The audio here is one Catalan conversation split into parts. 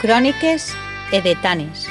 Cròniques edetanes.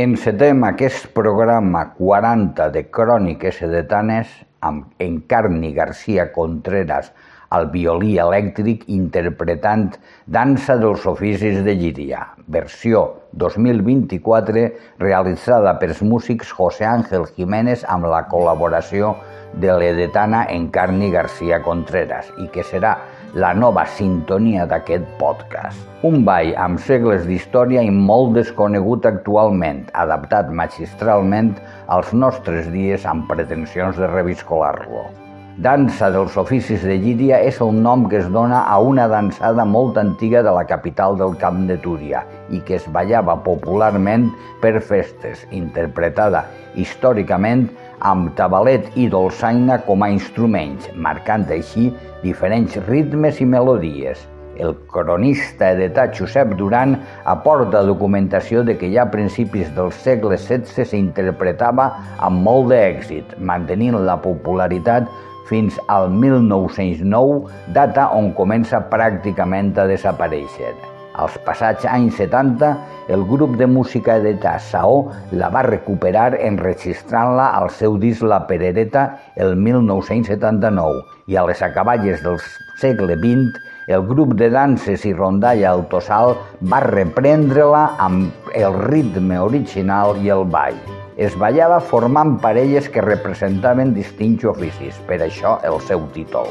Encetem aquest programa 40 de Cròniques edetanes amb Encarni Garcia Contreras al violí elèctric interpretant Dansa dels oficis de Llíria, versió 2024 realitzada pels músics José Ángel Jiménez amb la col·laboració de l'edetana Encarni Garcia Contreras i que serà la nova sintonia d'aquest podcast. Un ball amb segles d'història i molt desconegut actualment, adaptat magistralment als nostres dies amb pretensions de reviscolar-lo. Dansa dels oficis de Llíria és el nom que es dona a una dansada molt antiga de la capital del Camp de Túria i que es ballava popularment per festes, interpretada històricament amb tabalet i dolçaina com a instruments, marcant així diferents ritmes i melodies. El cronista edetà Josep Duran aporta documentació de que ja a principis del segle XVI s'interpretava amb molt d'èxit, mantenint la popularitat fins al 1909, data on comença pràcticament a desaparèixer. Als passats anys 70, el grup de música de Saó la va recuperar enregistrant-la al seu disc La Perereta el 1979 i a les acaballes del segle XX el grup de danses i rondalla al Tossal va reprendre-la amb el ritme original i el ball. Es ballava formant parelles que representaven distints oficis, per això el seu títol.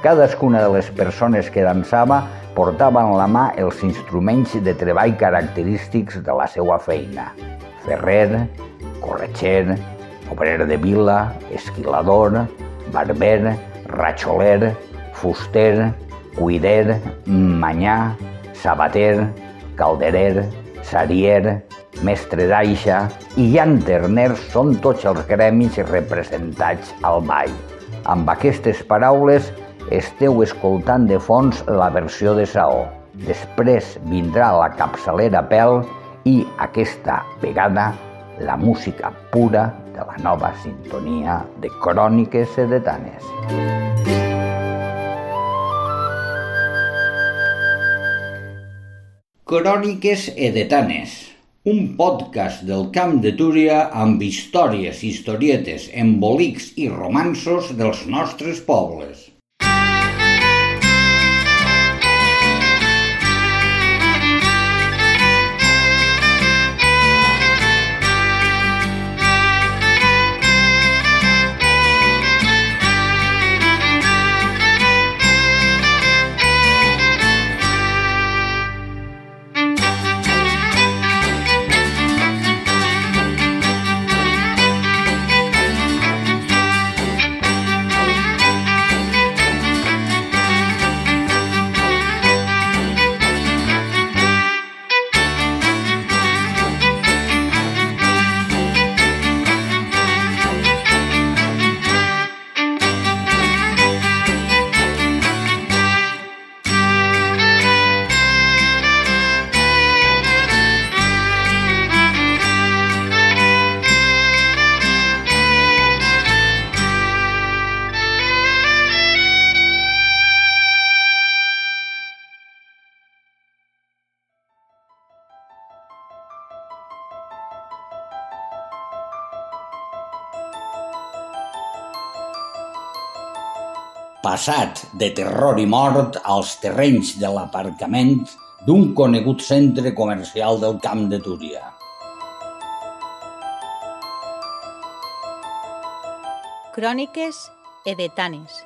Cadascuna de les persones que dansava portava en la mà els instruments de treball característics de la seva feina. Ferrer, corretxer, obrer de vila, esquilador, barber, ratxoler, fuster, cuider, manyà, sabater, calderer, sarier, mestre d'aixa i llanterner són tots els gremis representats al ball. Amb aquestes paraules esteu escoltant de fons la versió de Saó. Després vindrà la capçalera Pèl i aquesta vegada la música pura de la nova sintonia de cròniques sedetanes. Cròniques edetanes, un podcast del Camp de Túria amb històries, historietes, embolics i romansos dels nostres pobles. Passat de terror i mort als terrenys de l'aparcament d'un conegut centre comercial del Camp de Túria. Cròniques edetanes.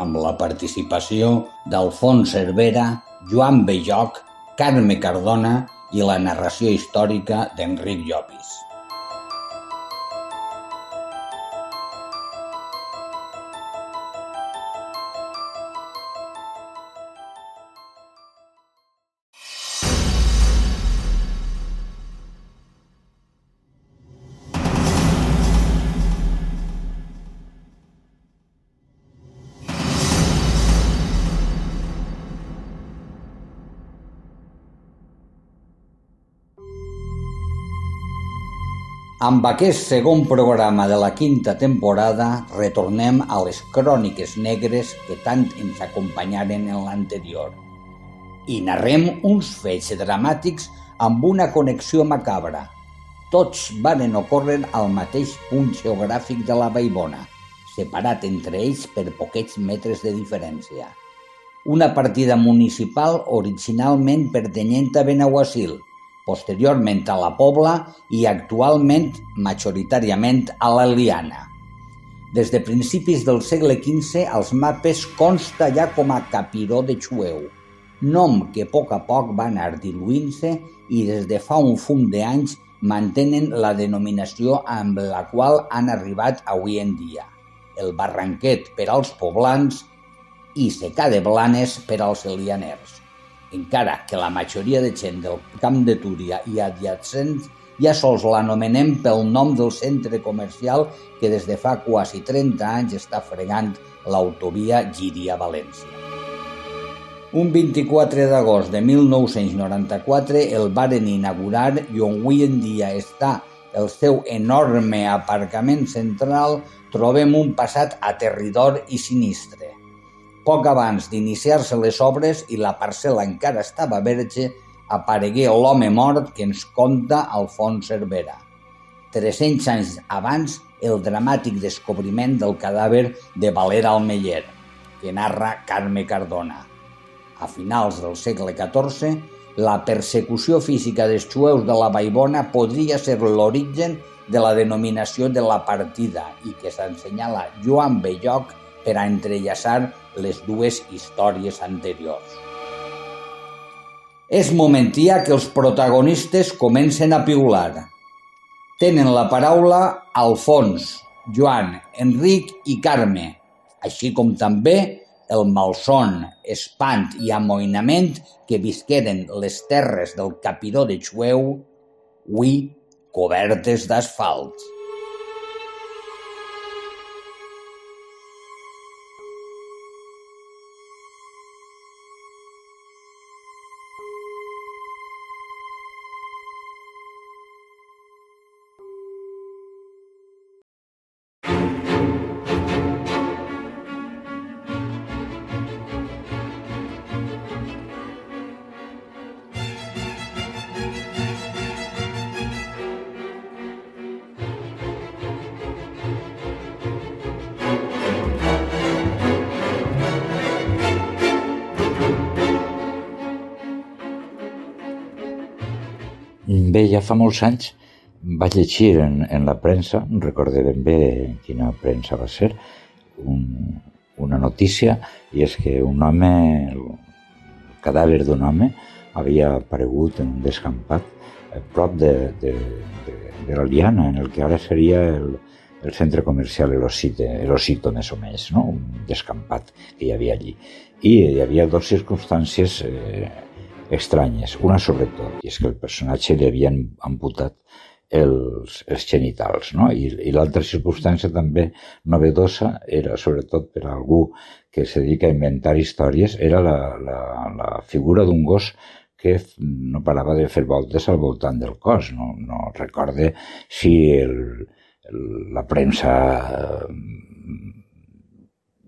Amb la participació d'Alfons Cervera, Joan Belloc, Carme Cardona i la narració històrica d'Enric Llopis. Amb aquest segon programa de la quinta temporada retornem a les cròniques negres que tant ens acompanyaren en l'anterior. I narrem uns fets dramàtics amb una connexió macabra. Tots varen ocórrer al mateix punt geogràfic de la Baibona, separat entre ells per poquets metres de diferència. Una partida municipal originalment pertanyent a Benaguasil, posteriorment a la Pobla i actualment majoritàriament a l'Eliana. Des de principis del segle XV als mapes consta ja com a Capiró de Xueu, nom que a poc a poc va anar diluint-se i des de fa un fum d'anys mantenen la denominació amb la qual han arribat avui en dia. El Barranquet per als poblans i Secà de Blanes per als elianers encara que la majoria de gent del Camp de Túria i adjacents ja sols l'anomenem pel nom del centre comercial que des de fa quasi 30 anys està fregant l'autovia Gíria-València. Un 24 d'agost de 1994 el varen inaugurar i on avui en dia està el seu enorme aparcament central trobem un passat aterridor i sinistre. Poc abans d'iniciar-se les obres i la parcel·la encara estava verge, aparegué l'home mort que ens conta Alfons Cervera. 300 anys abans, el dramàtic descobriment del cadàver de Valera Almeller, que narra Carme Cardona. A finals del segle XIV, la persecució física dels jueus de la Baibona podria ser l'origen de la denominació de la partida i que s'ensenyala Joan Belloc per a entrellaçar les dues històries anteriors. És momentia que els protagonistes comencen a piular. Tenen la paraula Alfons, Joan, Enric i Carme, així com també el malson, espant i amoïnament que visqueren les terres del Capiró de Xueu, hui cobertes d'asfalt. Bé, ja fa molts anys vaig llegir en, en la premsa, no recordé ben bé quina premsa va ser, un, una notícia, i és que un home, el cadàver d'un home, havia aparegut en un descampat a prop de, de, de, de la Liana, en el que ara seria el, el centre comercial Elosite, Elosito més o menys, no? un descampat que hi havia allí. I hi havia dues circumstàncies eh, estranyes, una sobretot, i és que el personatge li havien amputat els, els genitals, no? I, i l'altra circumstància també novedosa era, sobretot per a algú que se dedica a inventar històries, era la, la, la figura d'un gos que no parava de fer voltes al voltant del cos. No, no recorde si el, el, la premsa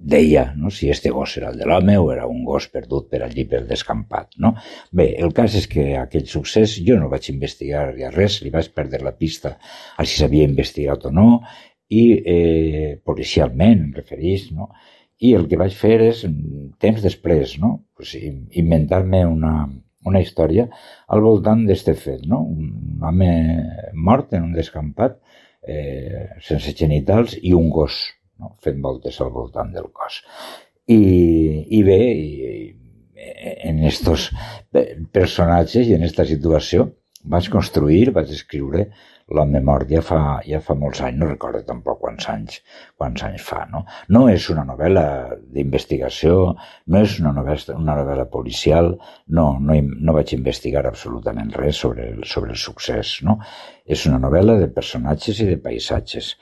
deia no? si este gos era el de l'home o era un gos perdut per allí pel descampat. No? Bé, el cas és que aquell succés jo no vaig investigar ja res, li vaig perdre la pista a si s'havia investigat o no, i eh, policialment em referís, no? i el que vaig fer és, temps després, no? pues, inventar-me una, una història al voltant d'este fet, no? un home mort en un descampat eh, sense genitals i un gos no? fent voltes al voltant del cos. I, i bé, i, en estos personatges i en aquesta situació vaig construir, vaig escriure la memòria fa, ja fa molts anys, no recordo tampoc quants anys, quants anys fa. No, no és una novel·la d'investigació, no és una novel·la, una novel·la policial, no, no, no vaig investigar absolutament res sobre el, sobre el succés. No? És una novel·la de personatges i de paisatges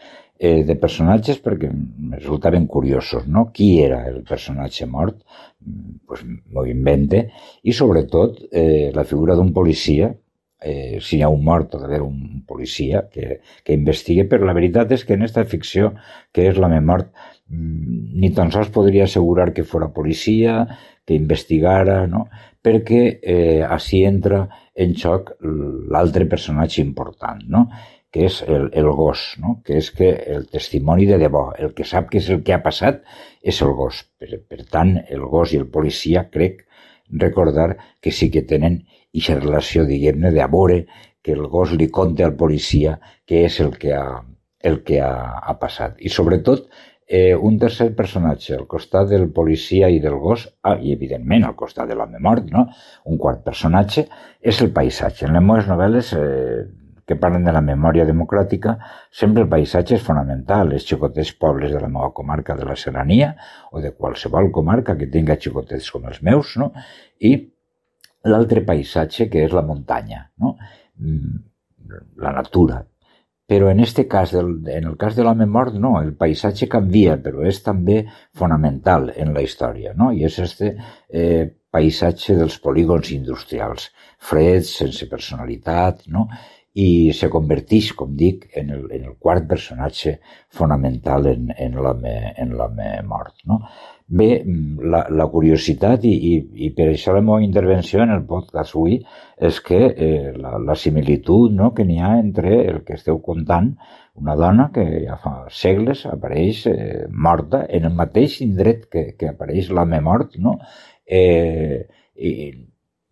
eh, de personatges perquè resultaven curiosos, no? Qui era el personatge mort? Mm, pues m'ho invente. I sobretot eh, la figura d'un policia eh, si hi ha un mort o d'haver un policia que, que investigue, però la veritat és que en aquesta ficció que és la memort mm, ni tan sols podria assegurar que fora policia, que investigara, no? perquè eh, així entra en xoc l'altre personatge important, no? Que és el, el gos, no? que és que el testimoni de debò, el que sap que és el que ha passat, és el gos. Per, per tant, el gos i el policia crec recordar que sí que tenen aquesta relació, diguem-ne, de veure que el gos li conta al policia què és el que ha, el que ha, ha passat. I sobretot, eh, un tercer personatge al costat del policia i del gos, ah, i evidentment al costat de l'home mort, no? un quart personatge, és el paisatge. En les meves novel·les eh, que parlen de la memòria democràtica, sempre el paisatge és fonamental. Els xicotets pobles de la meva comarca de la Serrania o de qualsevol comarca que tinga xicotets com els meus, no? i l'altre paisatge que és la muntanya, no? Mm, la natura. Però en este cas, del, en el cas de l'home mort, no, el paisatge canvia, però és també fonamental en la història, no? I és este eh, paisatge dels polígons industrials, freds, sense personalitat, no? I se converteix, com dic, en el, en el quart personatge fonamental en, en l'home mort. No? Bé, la, la curiositat, i, i, i per això la meva intervenció en el podcast avui, és que eh, la, la similitud no, que n'hi ha entre el que esteu contant, una dona que ja fa segles apareix eh, morta en el mateix indret que, que apareix l'home mort, no? eh, i,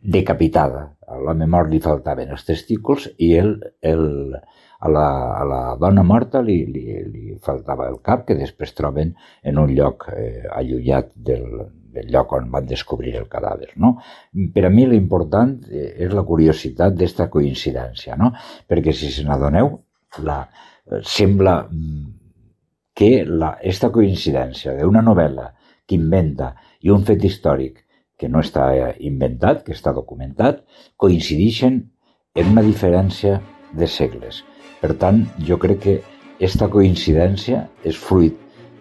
decapitada. A l'home mort li faltaven els testículs i el, el, a, la, a la dona morta li, li, li faltava el cap, que després troben en un lloc eh, allullat del, del lloc on van descobrir el cadàver. No? Per a mi l'important eh, és la curiositat d'esta coincidència, no? perquè si se n'adoneu, la, eh, sembla mm, que la, esta coincidència d'una novel·la que inventa i un fet històric que no està inventat, que està documentat, coincideixen en una diferència de segles. Per tant, jo crec que aquesta coincidència és fruit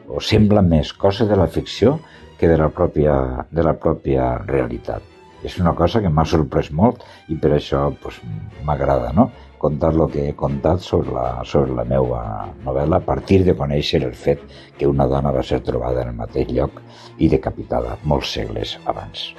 o sembla més cosa de la ficció que de la pròpia, de la pròpia realitat. És una cosa que m'ha sorprès molt i per això pues, m'agrada, no? Contar el que he contat sobre la, sobre la meva novel·la a partir de conèixer el fet que una dona va ser trobada en el mateix lloc i decapitada molts segles abans.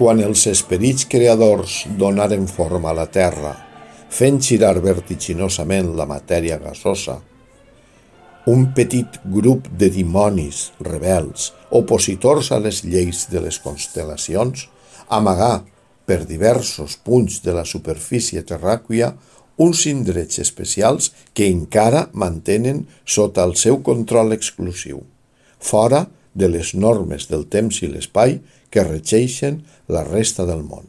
Quan els esperits creadors donaren forma a la terra, fent girar vertiginosament la matèria gasosa, un petit grup de dimonis rebels, opositors a les lleis de les constel·lacions, amagà per diversos punts de la superfície terràquia uns indrets especials que encara mantenen sota el seu control exclusiu, fora de les normes del temps i l'espai que regeixen la resta del món.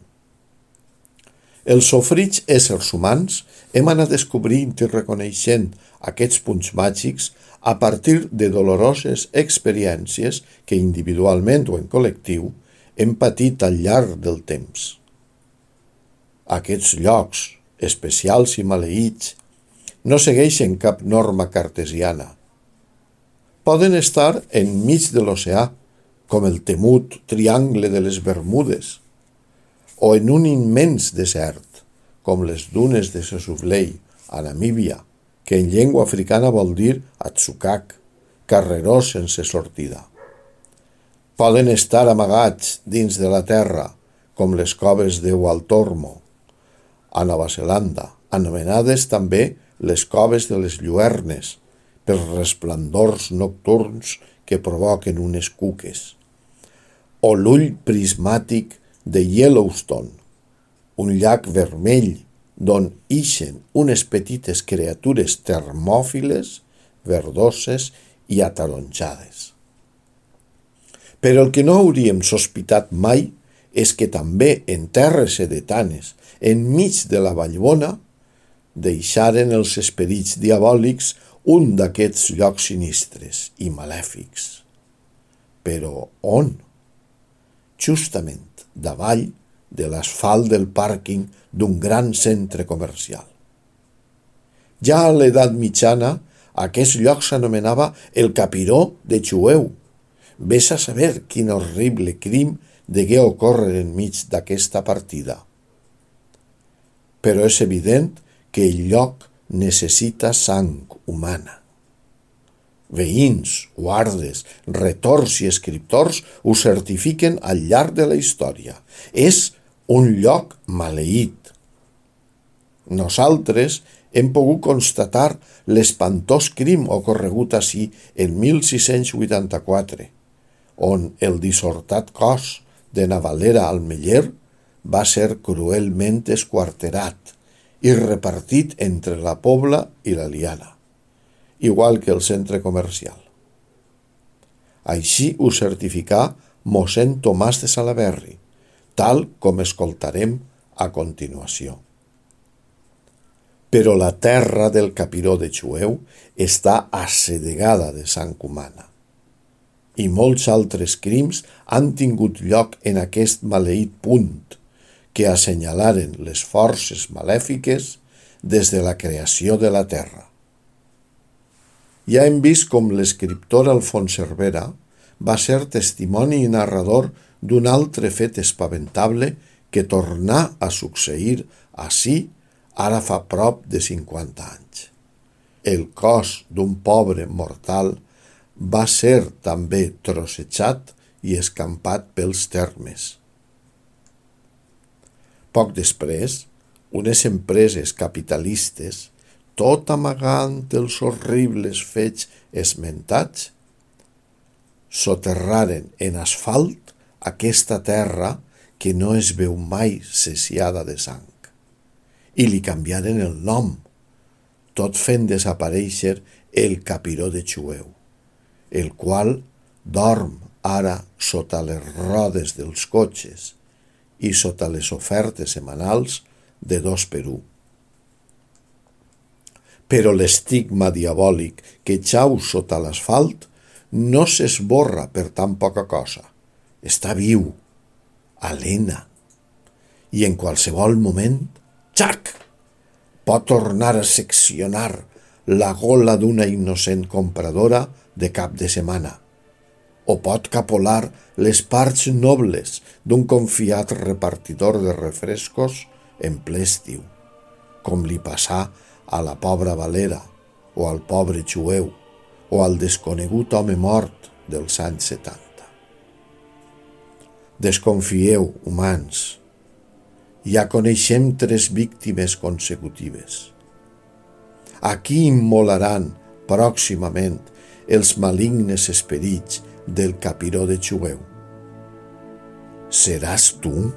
Els sofrits éssers humans hem anat descobrint i reconeixent aquests punts màgics a partir de doloroses experiències que individualment o en col·lectiu hem patit al llarg del temps. Aquests llocs, especials i maleïts, no segueixen cap norma cartesiana. Poden estar enmig de l'oceà, com el temut triangle de les Bermudes, o en un immens desert, com les dunes de Sesuflei, a Namíbia, que en llengua africana vol dir Atsukak, carreró sense sortida. Poden estar amagats dins de la terra, com les coves de Waltormo, a Nova Zelanda, anomenades també les coves de les lluernes, pels resplendors nocturns que provoquen unes cuques. O l'ull prismàtic de Yellowstone, un llac vermell d'on ixen unes petites criatures termòfiles, verdoses i ataronjades. Però el que no hauríem sospitat mai és que també en terres sedetanes, enmig de la Vallbona, deixaren els esperits diabòlics un d'aquests llocs sinistres i malèfics. Però on? Justament davall de l'asfalt del pàrquing d'un gran centre comercial. Ja a l'edat mitjana, aquest lloc s'anomenava el Capiró de Xueu. Ves a saber quin horrible crim degué ocórrer enmig d'aquesta partida. Però és evident que el lloc necessita sang humana. Veïns, guardes, retors i escriptors ho certifiquen al llarg de la història. És un lloc maleït. Nosaltres hem pogut constatar l'espantós crim ocorregut així en 1684, on el dissortat cos de Navalera al Meller va ser cruelment esquarterat i repartit entre la Pobla i la Liana, igual que el centre comercial. Així ho certificà mossèn Tomàs de Salaberri, tal com escoltarem a continuació. Però la terra del capiró de Xueu està assedegada de sang humana i molts altres crims han tingut lloc en aquest maleït punt, que assenyalaren les forces malèfiques des de la creació de la terra. Ja hem vist com l'escriptor Alfons Cervera va ser testimoni i narrador d'un altre fet espaventable que tornà a succeir així ara fa prop de 50 anys. El cos d'un pobre mortal va ser també trossejat i escampat pels termes. Poc després, unes empreses capitalistes, tot amagant els horribles fets esmentats, soterraren en asfalt aquesta terra que no es veu mai cessiada de sang. I li canviaren el nom, tot fent desaparèixer el capiró de Xueu, el qual dorm ara sota les rodes dels cotxes, i sota les ofertes setmanals de dos per un. Però l'estigma diabòlic que xau sota l'asfalt no s'esborra per tan poca cosa. Està viu, alena, i en qualsevol moment, xac, pot tornar a seccionar la gola d'una innocent compradora de cap de setmana o pot capolar les parts nobles d'un confiat repartidor de refrescos en ple estiu, com li passà a la pobra Valera o al pobre Xueu o al desconegut home mort dels anys 70. Desconfieu, humans. Ja coneixem tres víctimes consecutives. Aquí immolaran pròximament els malignes esperits del capiró de Xueu. Seràs tu?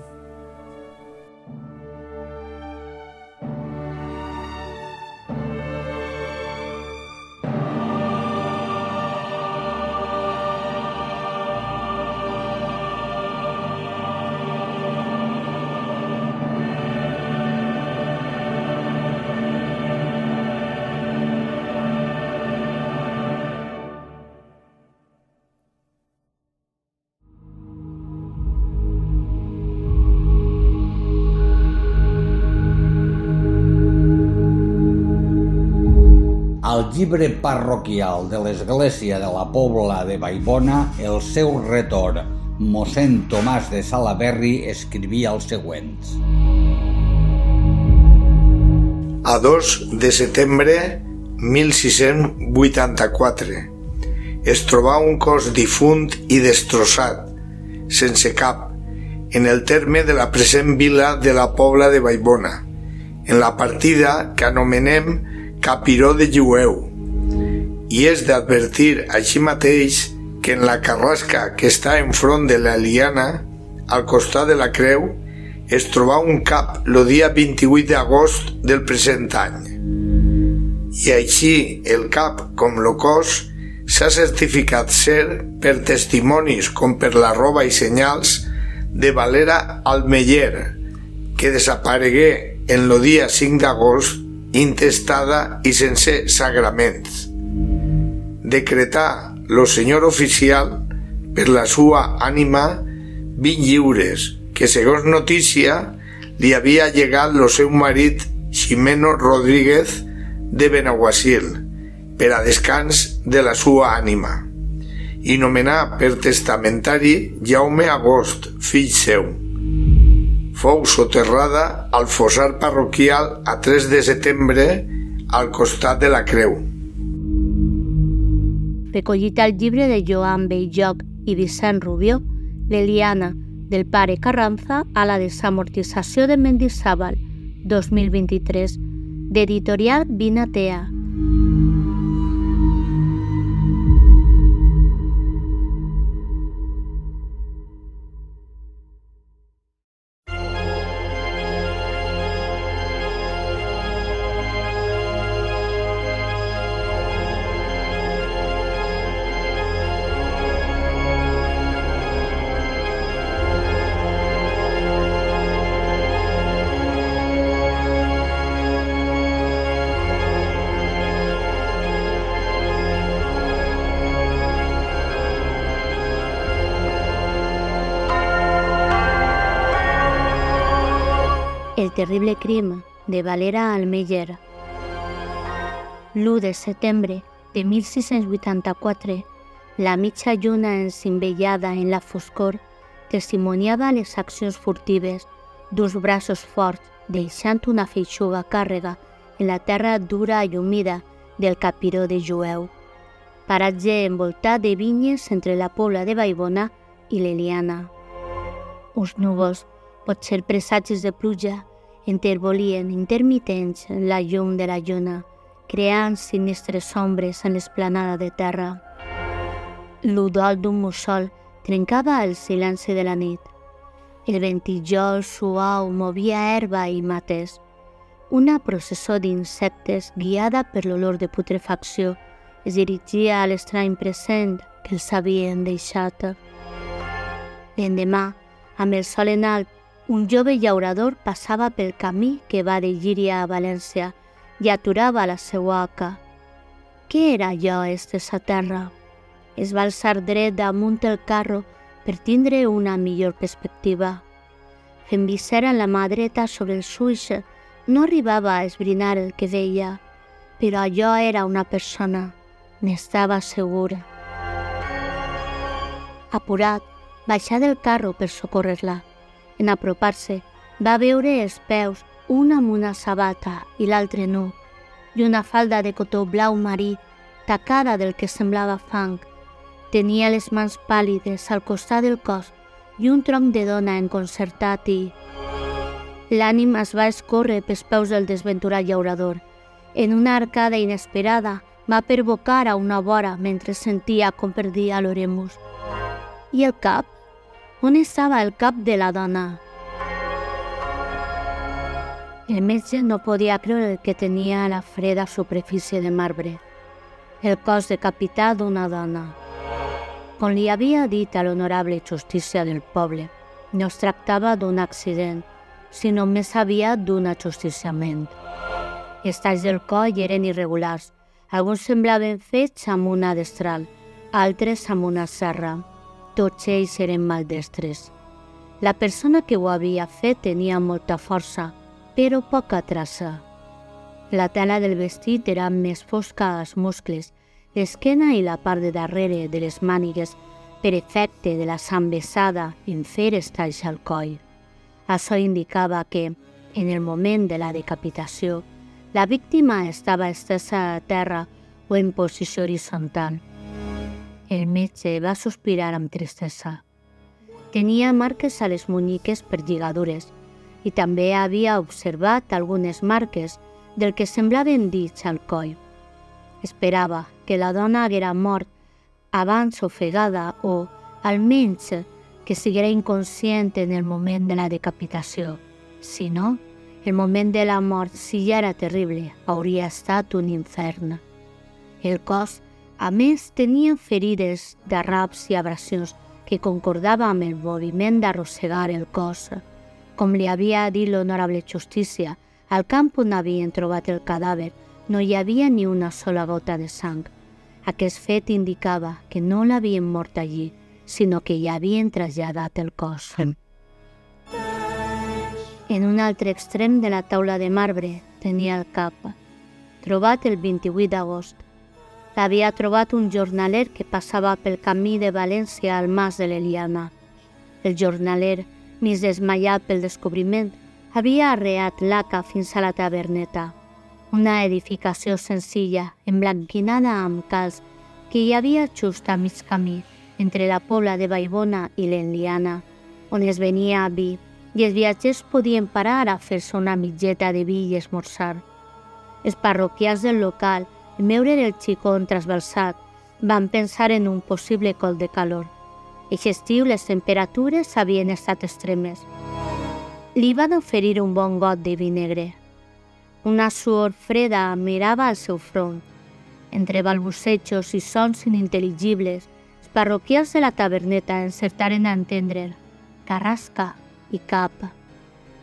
Llibre parroquial de l'Església de la Pobla de Baibona, el seu retor, mossèn Tomàs de Salaberri, escrivia els següents. A 2 de setembre 1684 es trobà un cos difunt i destrossat, sense cap, en el terme de la present vila de la Pobla de Baibona, en la partida que anomenem Capiró de Llueu. I és d'advertir així mateix que en la carrasca que està enfront de la Liana, al costat de la creu, es trobà un cap el dia 28 d'agost del present any. I així el cap com el cos s'ha certificat ser per testimonis com per la roba i senyals de Valera Almeller, que desaparegué en el dia 5 d'agost intestada i sense sagraments. Decretar lo senyor oficial per la sua ànima vint lliures que, segons notícia, li havia llegat lo seu marit Ximeno Rodríguez de Benaguasil per a descans de la sua ànima i nomenar per testamentari Jaume Agost, fill seu. Fou soterrada al fossar parroquial a 3 de setembre al costat de la creu. Recollit al llibre de Joan Belloc i Vicent Rubió, l'Eliana, del pare Carranza a la desamortització de Mendizábal, 2023, d'editorial Vinatea. Terrible crim de Valera Almeyer. L'1 de setembre de 1684, la mitja lluna encimbellada en la foscor testimoniava les accions furtives d'uns braços forts deixant una feixuga càrrega en la terra dura i humida del capiró de Jueu. Paratge envoltat de vinyes entre la pobla de Baibona i l'Eliana. Uns núvols, potser presagis de pluja, intervolien intermitents en la llum de la lluna, creant sinistres ombres en l'esplanada de terra. L'udol d'un mussol trencava el silenci de la nit. El ventijol suau movia herba i mates. Una processó d'insectes, guiada per l'olor de putrefacció, es dirigia a l'estrany present que els havien deixat. L'endemà, amb el sol en alt, un jove llaurador passava pel camí que va de Llíria a València i aturava la seua oca. Què era allò, estesa terra? Es va alçar dret damunt el carro per tindre una millor perspectiva. Fent visera la mà dreta sobre els ulls, no arribava a esbrinar el que veia, però allò era una persona, n'estava segura. Apurat, baixà del carro per socórrer-la. En apropar-se, va veure els peus, un amb una sabata i l'altre nu, i una falda de cotó blau marí, tacada del que semblava fang. Tenia les mans pàl·lides al costat del cos i un tronc de dona enconcertat i... L'ànim es va escórrer pels peus del desventurat llaurador. En una arcada inesperada va pervocar a una vora mentre sentia com perdia l'oremus. I el cap? On estava el cap de la dona? El metge no podia creure que tenia la freda superfície de marbre, el cos decapitat d'una dona. Com li havia dit a l'honorable justícia del poble, no es tractava d'un accident, sinó més aviat d'un ajusticiament. Els talls del coll eren irregulars, alguns semblaven fets amb una destral, altres amb una serra. Tots ells eren maldestres. La persona que ho havia fet tenia molta força, però poca traça. La tela del vestit era més fosca als muscles, l'esquena i la part de darrere de les mànigues per efecte de la sang en fer estalls al coll. Això indicava que, en el moment de la decapitació, la víctima estava estesa a terra o en posició horitzontal. El metge va sospirar amb tristesa. Tenia marques a les muñeques per lligadures i també havia observat algunes marques del que semblaven dits al coll. Esperava que la dona haguera mort abans ofegada o, almenys, que siguera inconscient en el moment de la decapitació. Si no, el moment de la mort, si ja era terrible, hauria estat un infern. El cos, a més, tenia ferides d'arraps i abrasions que concordava amb el moviment d'arrossegar el cos. Com li havia dit l'honorable justícia, al camp on havien trobat el cadàver no hi havia ni una sola gota de sang. Aquest fet indicava que no l'havien mort allí, sinó que hi havien traslladat el cos. En un altre extrem de la taula de marbre tenia el cap, trobat el 28 d'agost. L'havia trobat un jornaler que passava pel camí de València al mas de l'Eliana. El jornaler, mig desmaiat pel descobriment, havia arreat l'aca fins a la taverneta, una edificació senzilla, emblanquinada amb calç, que hi havia just a mig camí entre la pobla de Baibona i l'Enliana, on es venia a vi i els viatgers podien parar a fer-se una mitgeta de vi i esmorzar. Els parroquians del local, en veure el xicón trasbalsat, van pensar en un possible col de calor. Aquest estiu les temperatures havien estat extremes. Li van oferir un bon got de vi negre. Una suor freda mirava al seu front. Entre balbucejos i sons inintel·ligibles, els parroquians de la taverneta encertaren a entendre carrasca i cap.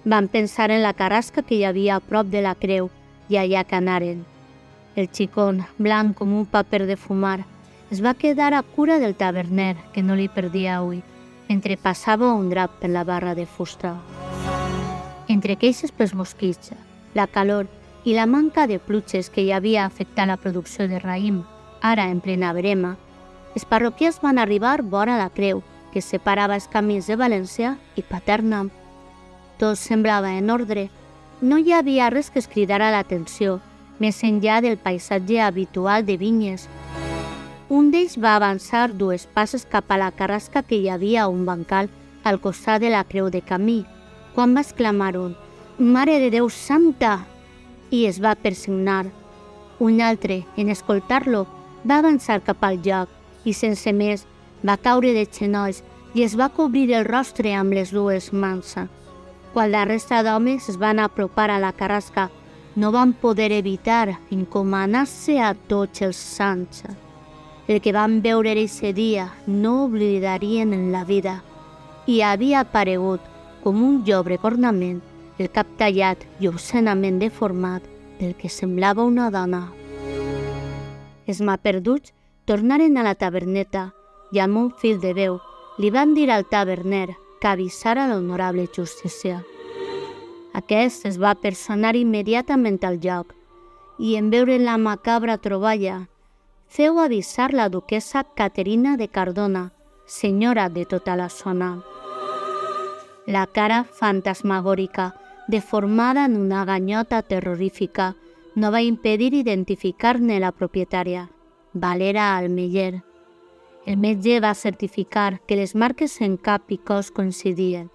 Van pensar en la carrasca que hi havia a prop de la creu i allà que anaren. El xicón, blanc com un paper de fumar, es va quedar a cura del taverner, que no li perdia ull, mentre passava un drap per la barra de fusta. Entre queixes pels mosquits, la calor i la manca de pluges que hi havia afectat la producció de raïm, ara en plena brema, els parroquians van arribar vora la creu, que separava els camins de València i Paterna. Tot semblava en ordre. No hi havia res que es cridara l'atenció, més enllà del paisatge habitual de vinyes. Un d'ells va avançar dues passes cap a la carrasca que hi havia un bancal al costat de la creu de camí, quan va exclamar un «Mare de Déu Santa!» i es va persignar. Un altre, en escoltar-lo, va avançar cap al lloc i, sense més, va caure de genolls i es va cobrir el rostre amb les dues mans. Quan la resta d'homes es van apropar a la carrasca, no van poder evitar encomanar-se a tots els sants. El que van veure aquest dia no oblidarien en la vida i havia aparegut com un llobre ornament, el cap tallat i obscenament deformat del que semblava una dona. Els perduts tornaren a la taverneta i amb un fil de veu li van dir al taverner que avisara l'honorable justícia. Aquest es va personar immediatament al lloc i en veure la macabra troballa feu avisar la duquesa Caterina de Cardona, senyora de tota la zona. La cara fantasmagòrica, deformada en una ganyota terrorífica, no va impedir identificar-ne la propietària, Valera Almeyer. El metge va certificar que les marques en cap i cos coincidien.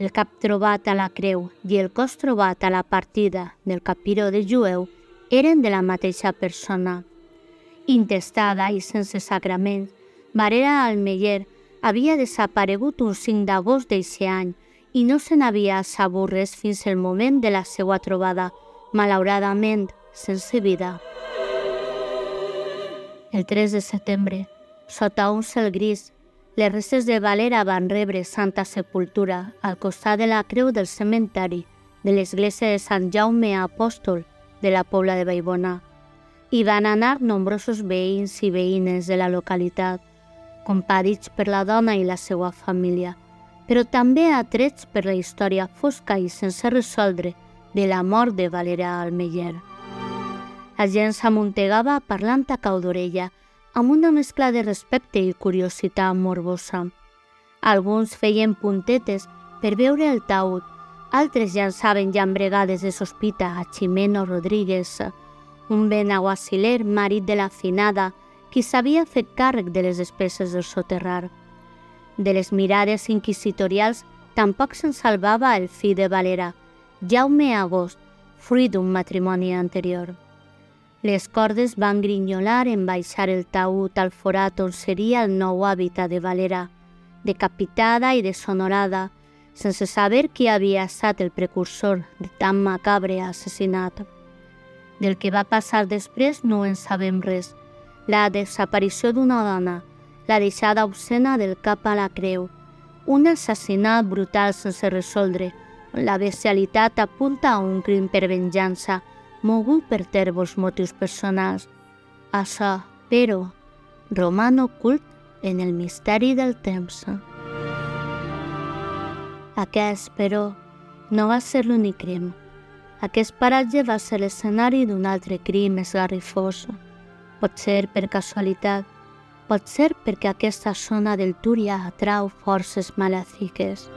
El cap trobat a la creu i el cos trobat a la partida del capiró de jueu eren de la mateixa persona. Intestada i sense sacrament, Valera Almeyer havia desaparegut un 5 d'agost d'eixe any i no se n'havia sabut res fins el moment de la seva trobada, malauradament sense vida. El 3 de setembre, sota un cel gris, les restes de Valera van rebre santa sepultura al costat de la creu del cementari de l'església de Sant Jaume Apòstol de la Pobla de Baibona. Hi van anar nombrosos veïns i veïnes de la localitat, compadits per la dona i la seva família, però també atrets per la història fosca i sense resoldre de la mort de Valera Almeyer. La gent s'amuntegava parlant a cau d'orella, amb una mescla de respecte i curiositat morbosa. Alguns feien puntetes per veure el taüt, altres llançaven llambregades de sospita a Ximeno Rodríguez, un benaguasiler marit de la finada, qui s'havia fet càrrec de les despeses del soterrar. De les mirades inquisitorials tampoc se'n salvava el fill de Valera, Jaume Agost, fruit d'un matrimoni anterior. Les cordes van grinyolar en baixar el taüt al forat on seria el nou hàbitat de Valera, decapitada i deshonorada, sense saber qui havia estat el precursor de tan macabre assassinat. Del que va passar després no en sabem res. La desaparició d'una dona, la deixada obscena del cap a la creu, un assassinat brutal sense resoldre, la bestialitat apunta a un crim per venjança, mogut per tèrbols motius personals. Això, però, roman ocult en el misteri del temps. Aquest, però, no va ser l'únic crim. Aquest paratge va ser l'escenari d'un altre crim esgarrifós. Pot ser per casualitat, pot ser perquè aquesta zona del Túria atrau forces malàfiques.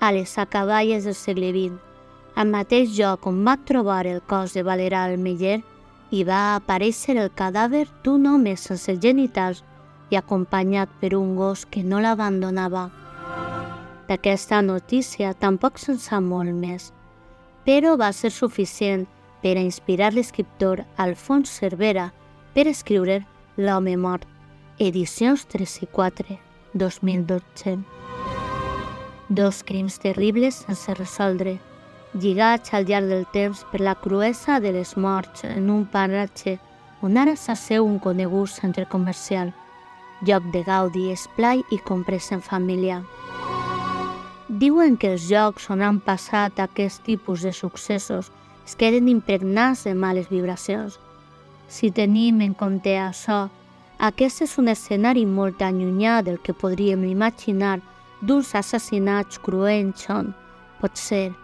A les acaballes del segle XX, al mateix lloc on va trobar el cos de Valera Almeyer, hi va aparèixer el cadàver d'un home sense genitals i acompanyat per un gos que no l'abandonava. D'aquesta notícia tampoc se'n sap molt més, però va ser suficient per a inspirar l'escriptor Alfons Cervera per escriure L'home mort, edicions 3 i 4, 2012. Dos crims terribles sense resoldre, lligats al llarg del temps per la cruesa de les morts en un paratge on ara s'asseu un conegut centre comercial, lloc de gaudi, esplai i comprès en família. Diuen que els llocs on han passat aquest tipus de successos es queden impregnats de males vibracions. Si tenim en compte això, aquest és un escenari molt allunyat del que podríem imaginar d'uns assassinats cruents on, potser,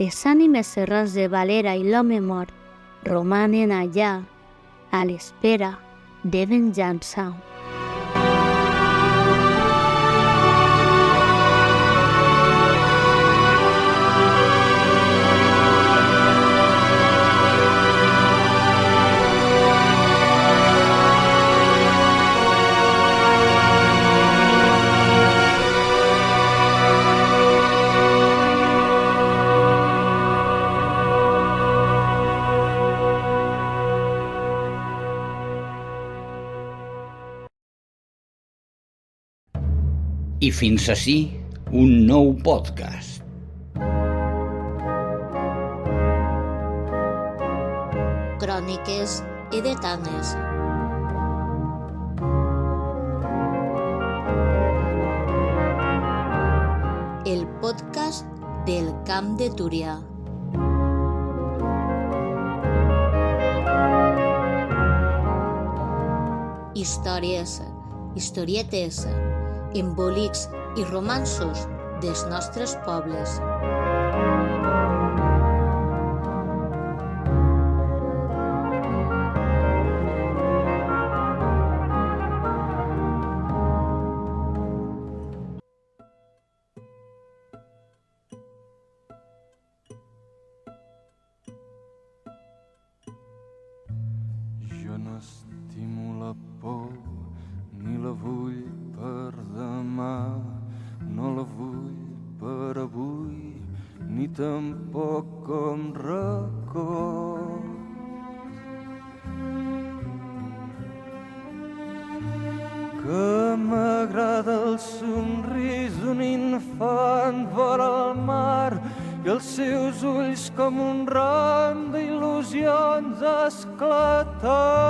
les ànimes de Valera i l'home mort romanen allà, a l'espera de venjança. I fins així un nou podcast. Cròniques edetanes. El podcast del Camp de Túria. Històries, historietes, embolics i romansos dels nostres pobles. No tampoc com record. Que m'agrada el somrís d'un infant vora el mar i els seus ulls com un ram d'il·lusions esclatant.